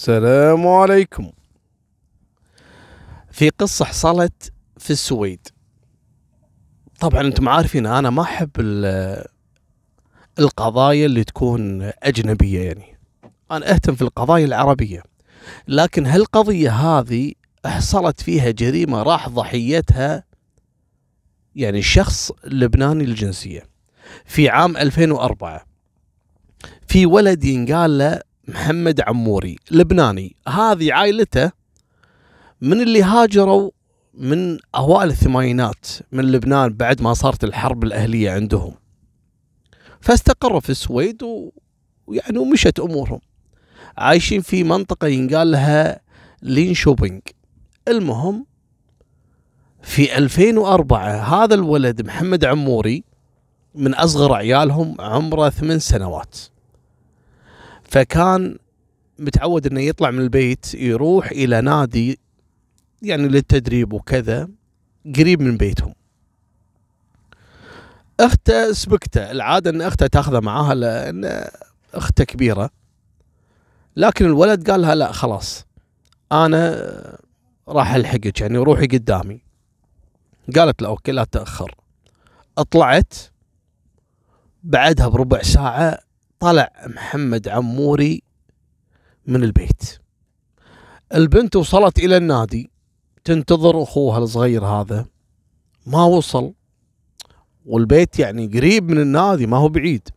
السلام عليكم. في قصة حصلت في السويد. طبعا أنتم عارفين أنا ما أحب ال- القضايا اللي تكون أجنبية يعني. أنا أهتم في القضايا العربية. لكن هالقضية هذه حصلت فيها جريمة راح ضحيتها يعني شخص لبناني الجنسية في عام 2004 في ولد ينقال له محمد عموري لبناني. هذه عائلته من اللي هاجروا من أوائل الثمانينات من لبنان بعد ما صارت الحرب الأهلية عندهم. فاستقروا في السويد ويعني ومشت أمورهم. عايشين في منطقة ينقال لها لين شوبينج المهم في 2004 هذا الولد محمد عموري من أصغر عيالهم عمره ثمان سنوات. فكان متعود إنه يطلع من البيت يروح إلى نادي يعني للتدريب وكذا قريب من بيتهم. أخته سبكته العادة إن أخته تأخذه معاها لأن أخته كبيرة. لكن الولد قال لها لا خلاص أنا راح ألحقك يعني روحي قدامي. قالت له أوكي لا تأخر. طلعت بعدها بربع ساعة طلع محمد عموري من البيت. البنت وصلت إلى النادي. تنتظر أخوها الصغير هذا. ما وصل. والبيت يعني قريب من النادي ما هو بعيد.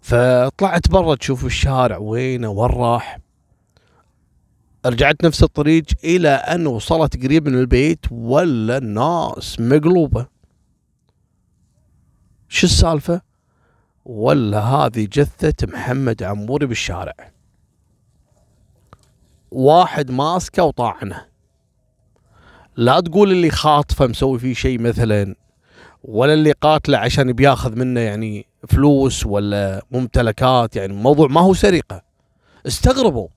فطلعت برا تشوف الشارع وينه وين راح. رجعت نفس الطريق إلى أن وصلت قريب من البيت ولا الناس مقلوبة. شو السالفة؟ ولا هذه جثة محمد عموري بالشارع. واحد ماسكه وطاعنه. لا تقول اللي خاطفه مسوي فيه شيء مثلا ولا اللي قاتله عشان بياخذ منه يعني فلوس ولا ممتلكات يعني الموضوع ما هو سرقة. استغربوا.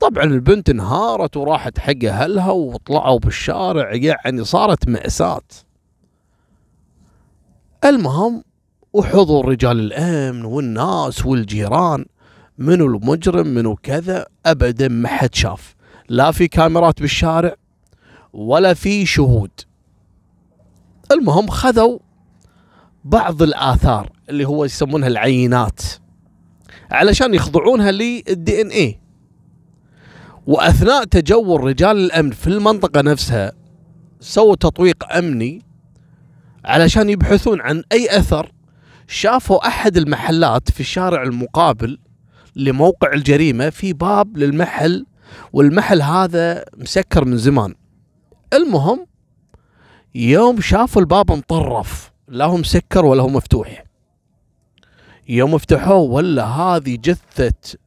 طبعا البنت انهارت وراحت حق أهلها وطلعوا بالشارع يعني صارت مأساة. المهم وحضور رجال الأمن والناس والجيران منو المجرم منو كذا ابدا ما حد شاف. لا في كاميرات بالشارع ولا في شهود. المهم خذوا بعض الآثار اللي هو يسمونها العينات علشان يخضعونها للدي ان اي وأثناء تجول رجال الأمن في المنطقة نفسها سووا تطويق أمني علشان يبحثون عن أي أثر شافوا أحد المحلات في الشارع المقابل لموقع الجريمة في باب للمحل والمحل هذا مسكر من زمان. المهم يوم شافوا الباب مطرف لا هو مسكر ولا هو مفتوح. يوم فتحوه ولا هذه جثة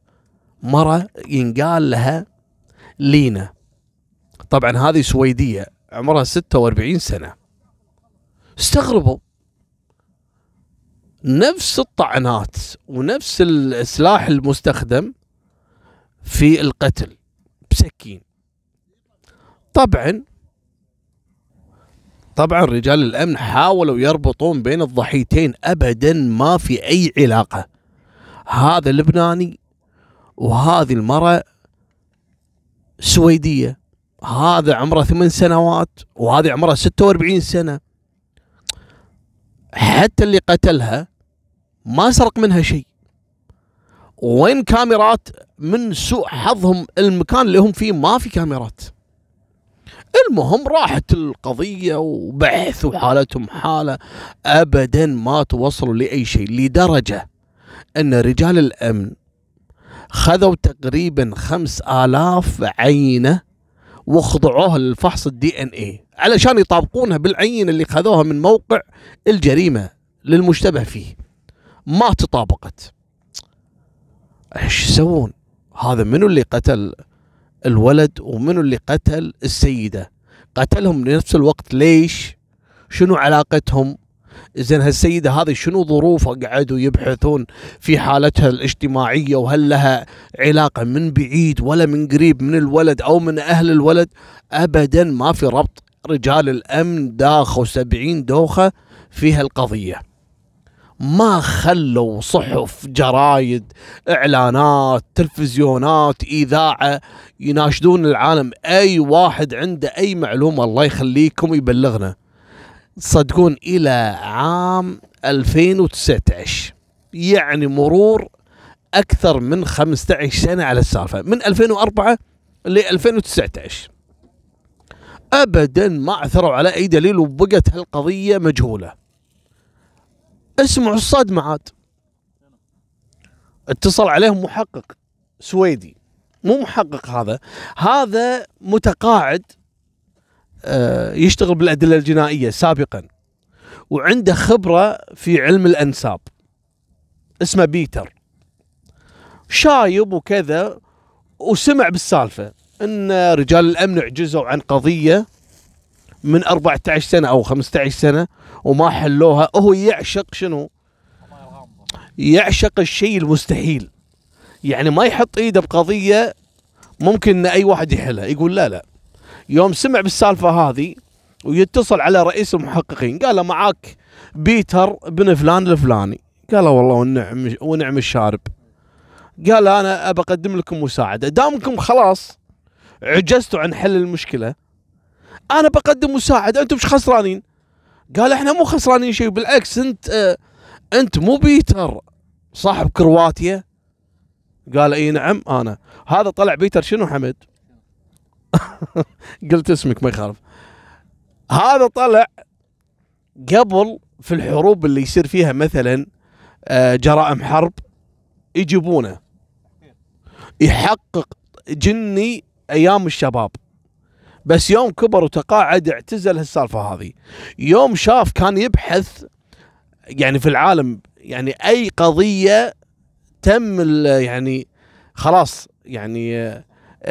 مرة ينقال لها لينا. طبعا هذه سويدية عمرها 46 سنة. استغربوا. نفس الطعنات ونفس السلاح المستخدم في القتل بسكين. طبعا طبعا رجال الأمن حاولوا يربطون بين الضحيتين ابدا ما في أي علاقة. هذا لبناني وهذه المرأة سويدية. هذا عمره ثمان سنوات وهذه عمرها 46 سنة. حتى اللي قتلها ما سرق منها شيء. وين كاميرات من سوء حظهم؟ المكان اللي هم فيه ما في كاميرات. المهم راحت القضية وبحث وحالتهم حالة. أبدا ما توصلوا لأي شيء لدرجة أن رجال الأمن خذوا تقريبا خمس آلاف عينة وخضعوها للفحص الدي إن اي علشان يطابقونها بالعينة اللي خذوها من موقع الجريمة للمشتبه فيه. ما تطابقت. إيش يسوون؟ هذا منو اللي قتل الولد ومنو اللي قتل السيدة؟ قتلهم بنفس الوقت ليش؟ شنو علاقتهم؟ زين هالسيدة هذه شنو ظروفها؟ قعدوا يبحثون في حالتها الاجتماعية وهل لها علاقة من بعيد ولا من قريب من الولد أو من أهل الولد؟ أبدا ما في ربط. رجال الأمن داخوا سبعين دوخة في هالقضية. ما خلوا صحف جرايد إعلانات تلفزيونات إذاعة يناشدون العالم. أي واحد عنده أي معلومة الله يخليكم يبلغنا. صدقون إلى عام 2019 يعني مرور أكثر من 15 سنة على السالفة. من 2004 ل 2019 ابدا ما عثروا على أي دليل وبقت هالقضية مجهولة. اسمعوا الصدمه عاد اتصل عليهم محقق سويدي. مو محقق هذا هذا متقاعد آه، يشتغل بالأدلة الجنائية سابقا وعنده خبرة في علم الأنساب. اسمه بيتر. شايب وكذا وسمع بالسالفة إن رجال الأمن عجزوا عن قضية من 14 سنة أو 15 سنة وما حلوها. هو يعشق شنو؟ يعشق الشيء المستحيل. يعني ما يحط إيده بقضية ممكن إن أي واحد يحلها. يقول لا لا. يوم سمع بالسالفة هذه ويتصل على رئيس المحققين قال له معاك بيتر بن فلان الفلاني. قال والله ونعم ونعم الشارب. قال أنا ابى اقدم لكم مساعدة. دامكم خلاص عجزتوا عن حل المشكلة أنا بقدم مساعدة أنتم مش خسرانين. قال إحنا مو خسرانين شيء بالعكس أنت آه أنت مو بيتر صاحب كرواتيا. قال إي نعم أنا. هذا طلع بيتر شنو حمد؟ قلت اسمك ما يخالف. هذا طلع قبل في الحروب اللي يصير فيها مثلا آه، جرائم حرب يجيبونه. يحقق جني أيام الشباب. بس يوم كبر وتقاعد اعتزل هالسالفة هذه. يوم شاف كان يبحث يعني في العالم يعني أي قضية تم يعني خلاص يعني آه،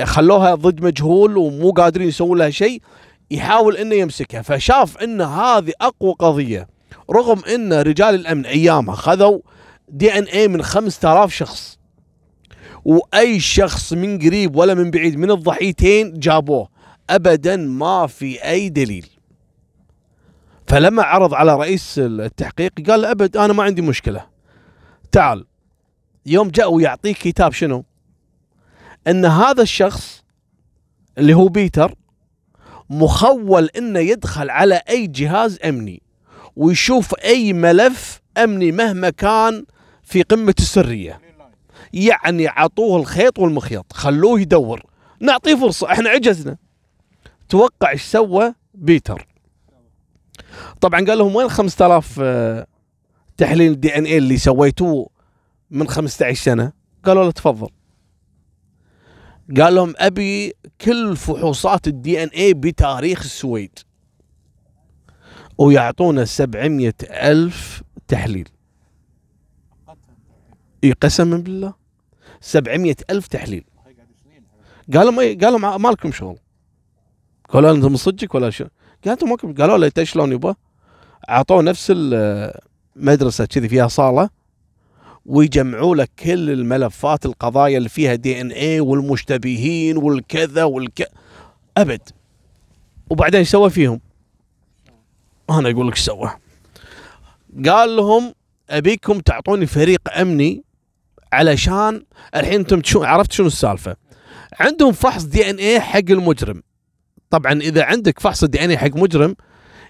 خلوها ضد مجهول ومو قادرين يسوون لها شيء يحاول إنه يمسكها. فشاف إن هذه أقوى قضية رغم إن رجال الأمن أيامها خذوا دي إن اي من 5000 شخص. وأي شخص من قريب ولا من بعيد من الضحيتين جابوه. ابدا ما في أي دليل. فلما عرض على رئيس التحقيق قال أبد أنا ما عندي مشكلة. تعال يوم جاء ويعطيك كتاب شنو؟ إن هذا الشخص اللي هو بيتر مخول إنه يدخل على أي جهاز أمني ويشوف أي ملف أمني مهما كان في قمة السرية. يعني عطوه الخيط والمخيط خلوه يدور. نعطيه فرصة إحنا عجزنا. توقع إيش سوى بيتر؟ طبعا قال لهم وين 5000 آه، تحليل DNA اللي سويتوه من 15 سنة؟ قالوا له تفضل. قال لهم أبي كل فحوصات ال DNA بتاريخ السويد ويعطونا 700 ألف تحليل. إي قسما بالله. 700 ألف تحليل. قالوا قالوا ما لكم شغل؟ قالوا أنت من صدقك ولا شو؟ قالوا أنتم قالوا له انت شلون يبا؟ أعطوه نفس المدرسة كذي فيها صالة ويجمعوا لك كل الملفات القضايا اللي فيها دي ان اي والمشتبهين والكذا والك أبد وبعدين إيش سوى فيهم؟ أنا أقول لك إيش سوى قال لهم أبيكم تعطوني فريق أمني علشان الحين أنتم عرفت شنو السالفة عندهم فحص دي ان اي حق المجرم طبعا إذا عندك فحص دي إن اي حق مجرم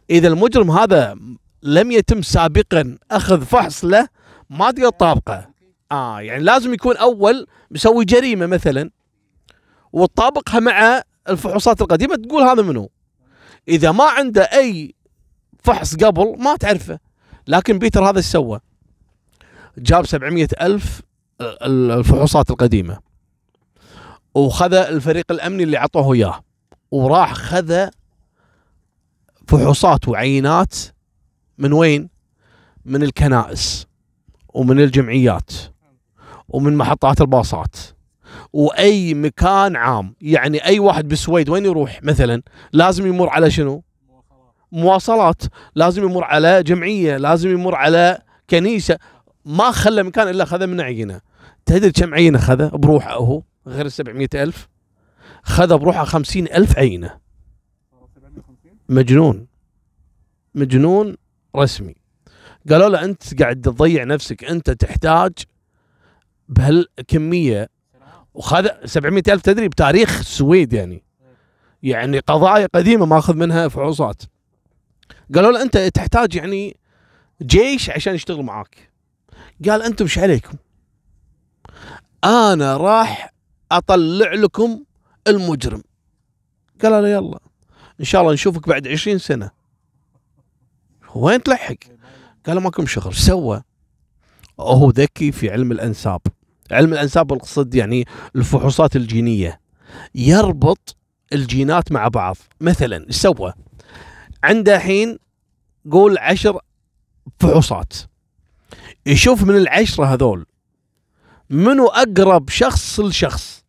إذا المجرم هذا لم يتم سابقا أخذ فحص له ما تقدر تطابقه. آه يعني لازم يكون أول مسوي جريمة مثلا وتطابقها مع الفحوصات القديمة تقول هذا منو. إذا ما عنده أي فحص قبل ما تعرفه. لكن بيتر هذا إيش سوى؟ جاب 700 ألف الفحوصات القديمة وخذ الفريق الأمني اللي عطوه إياه. وراح خذ فحوصات وعينات من وين؟ من الكنائس ومن الجمعيات ومن محطات الباصات. وأي مكان عام يعني أي واحد بالسويد وين يروح مثلا لازم يمر على شنو؟ مواصلات. لازم يمر على جمعية لازم يمر على كنيسة. ما خلى مكان إلا خذ من عينه. تدري كم عينة خذ بروحه هو غير ال ألف. خذ بروحه خمسين ألف عينة. مجنون. مجنون رسمي. قالوا له أنت قاعد تضيع نفسك. أنت تحتاج بهالكمية. وهذا 700 ألف تدري بتاريخ السويد يعني. يعني قضايا قديمة ماخذ منها فحوصات. قالوا له أنت تحتاج يعني جيش عشان يشتغل معاك. قال أنتم إيش عليكم؟ أنا راح أطلع لكم المجرم. قال له يلا إن شاء الله نشوفك بعد عشرين سنة. وين تلحق؟ قال ماكم شغل. سوى. هو ذكي في علم الأنساب. علم الأنساب والقصد يعني الفحوصات الجينية. يربط الجينات مع بعض. مثلا إيش سوى. عنده الحين قول عشر فحوصات. يشوف من العشرة هذول منو أقرب شخص لشخص.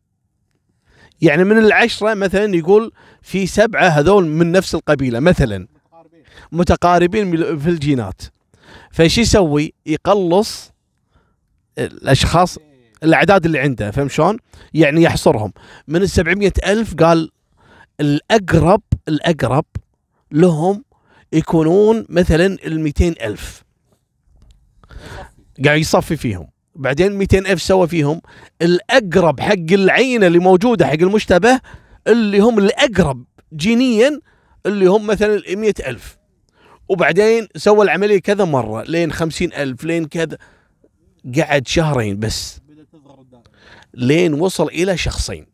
يعني من العشرة مثلا يقول في سبعة هذول من نفس القبيلة مثلا متقاربين في الجينات. فايش يسوي؟ يقلص الأشخاص الأعداد اللي عنده فهم شلون؟ يعني يحصرهم. من السبعمية ألف قال الأقرب الأقرب لهم يكونون مثلا ال ألف. قاعد يصفي فيهم. بعدين 200 ألف سوى فيهم. الأقرب حق العينة اللي موجودة حق المشتبه اللي هم الأقرب جينيا اللي هم مثلا 100 ألف. وبعدين سوى العملية كذا مرة لين 50 ألف لين كذا. قعد شهرين بس. لين وصل إلى شخصين.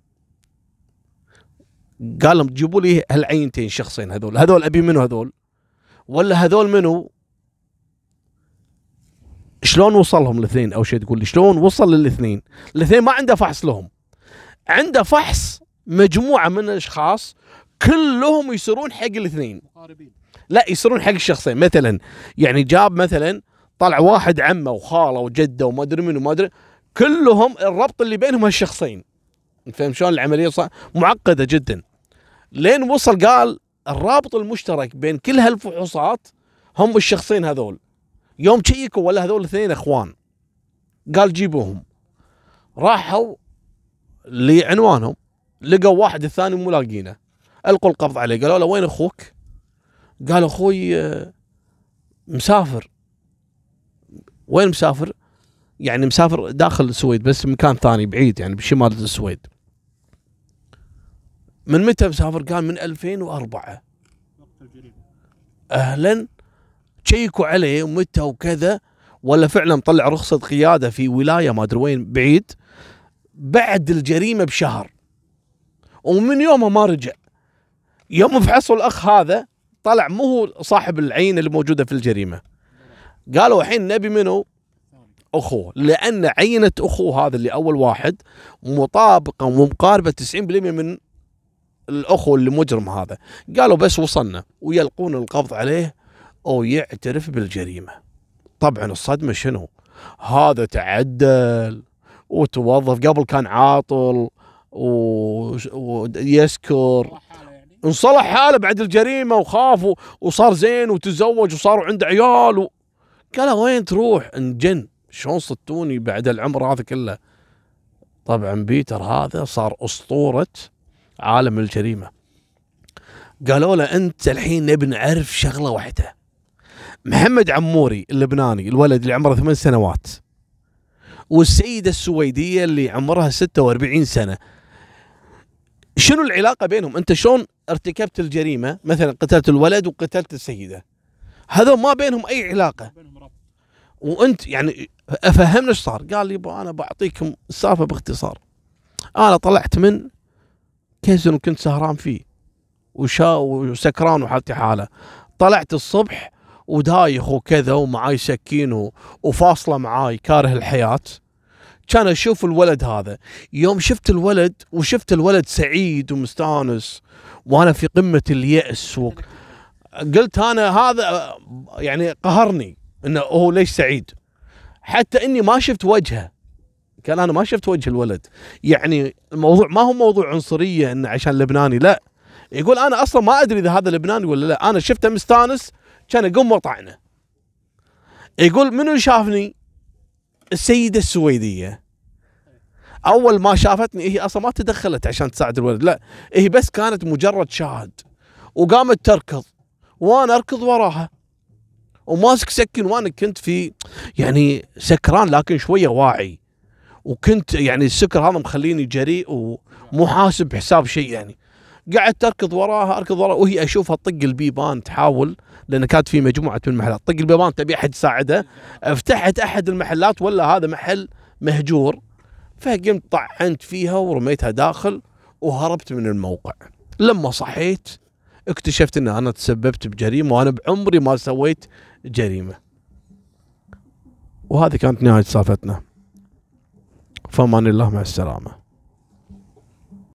قال لهم جيبوا لي هالعينتين شخصين هذول. هذول أبي منو هذول؟ ولا هذول منو؟ شلون وصلهم الاثنين؟ أو شيء تقول لي شلون وصل للاثنين؟ الاثنين ما عنده فحص لهم. عنده فحص مجموعة من الأشخاص كلهم يصيرون حق الاثنين. لا يصيرون حق الشخصين. مثلا يعني جاب مثلا طلع واحد عمه وخاله وجده وما أدري منو وما أدري كلهم الربط اللي بينهم هالشخصين فهم شلون العملية صح معقدة جدا. لين وصل قال الرابط المشترك بين كل هالفحوصات هم الشخصين هذول. يوم شيكوا ولا هذول الاثنين اخوان. قال جيبوهم. راحوا لعنوانهم لقوا واحد الثاني مو لاقينه. ألقوا القبض عليه. قالوا له وين أخوك؟ قال أخوي آه، مسافر. وين مسافر؟ يعني مسافر داخل السويد بس مكان ثاني بعيد يعني بشمال السويد. من متى مسافر؟ قال من 2004 أهلا. تشيكوا عليه متى وكذا ولا فعلا طلع رخصة قيادة في ولاية ما أدري وين بعيد بعد الجريمة بشهر. ومن يومها ما رجع. يوم فحصوا الأخ هذا طلع مو هو صاحب العين اللي موجودة في الجريمة. قالوا الحين نبي منه أخوه. لأن عينة أخوه هذا اللي أول واحد مطابقة ومقاربة 90% من الأخو اللي مجرم هذا. قالوا بس وصلنا. ويلقون القبض عليه. أو يعترف بالجريمة. طبعا الصدمة شنو؟ هذا تعدل وتوظف قبل كان عاطل ويسكر. انصلح حاله بعد الجريمة وخاف وصار زين وتزوج وصاروا عنده عيال و... قال وين تروح؟ انجن. شلون صدتوني بعد العمر هذا كله؟ طبعا بيتر هذا صار أسطورة عالم الجريمة. قالوا له أنت الحين نبي نعرف شغلة واحدة. محمد عموري اللبناني الولد اللي عمره ثمان سنوات. والسيدة السويدية اللي عمرها 46 سنة. شنو العلاقة بينهم؟ أنت شلون ارتكبت الجريمة؟ مثلا قتلت الولد وقتلت السيدة. هذا ما بينهم أي علاقة. وأنت يعني أفهمنا إيش صار؟ قال لي أنا بعطيكم السالفة باختصار. أنا طلعت من كازينو وكنت سهران فيه. وشا وسكران وحالتي حالة. طلعت الصبح ودايخ وكذا ومعاي سكين وفاصلة معاي كاره الحياة. كان أشوف الولد هذا. يوم شفت الولد وشفت الولد سعيد ومستانس وأنا في قمة اليأس و... قلت أنا هذا يعني قهرني إنه هو ليش سعيد. حتى إني ما شفت وجهه. كان أنا ما شفت وجه الولد. يعني الموضوع ما هو موضوع عنصرية إنه عشان لبناني لا. يقول أنا أصلا ما أدري إذا هذا لبناني ولا لا. أنا شفته مستانس كان اقوم وطعنه يقول منو شافني؟ السيدة السويدية. أول ما شافتني هي أصلا ما تدخلت عشان تساعد الولد لا هي بس كانت مجرد شاهد. وقامت تركض. وأنا أركض وراها. وماسك سكين وأنا كنت في يعني سكران لكن شوية واعي. وكنت يعني السكر هذا مخليني جريء ومو حاسب حساب شيء يعني. قعدت اركض وراها أركض وراها. وهي أشوفها تطق البيبان تحاول لأن كانت في مجموعة من المحلات. طق البيبان تبي أحد يساعدها فتحت أحد المحلات ولا هذا محل مهجور. فقمت طعنت فيها ورميتها داخل وهربت من الموقع. لما صحيت اكتشفت إن أنا تسببت بجريمة وأنا بعمري ما سويت جريمة. وهذه كانت نهاية سالفتنا. فمان الله مع السلامة.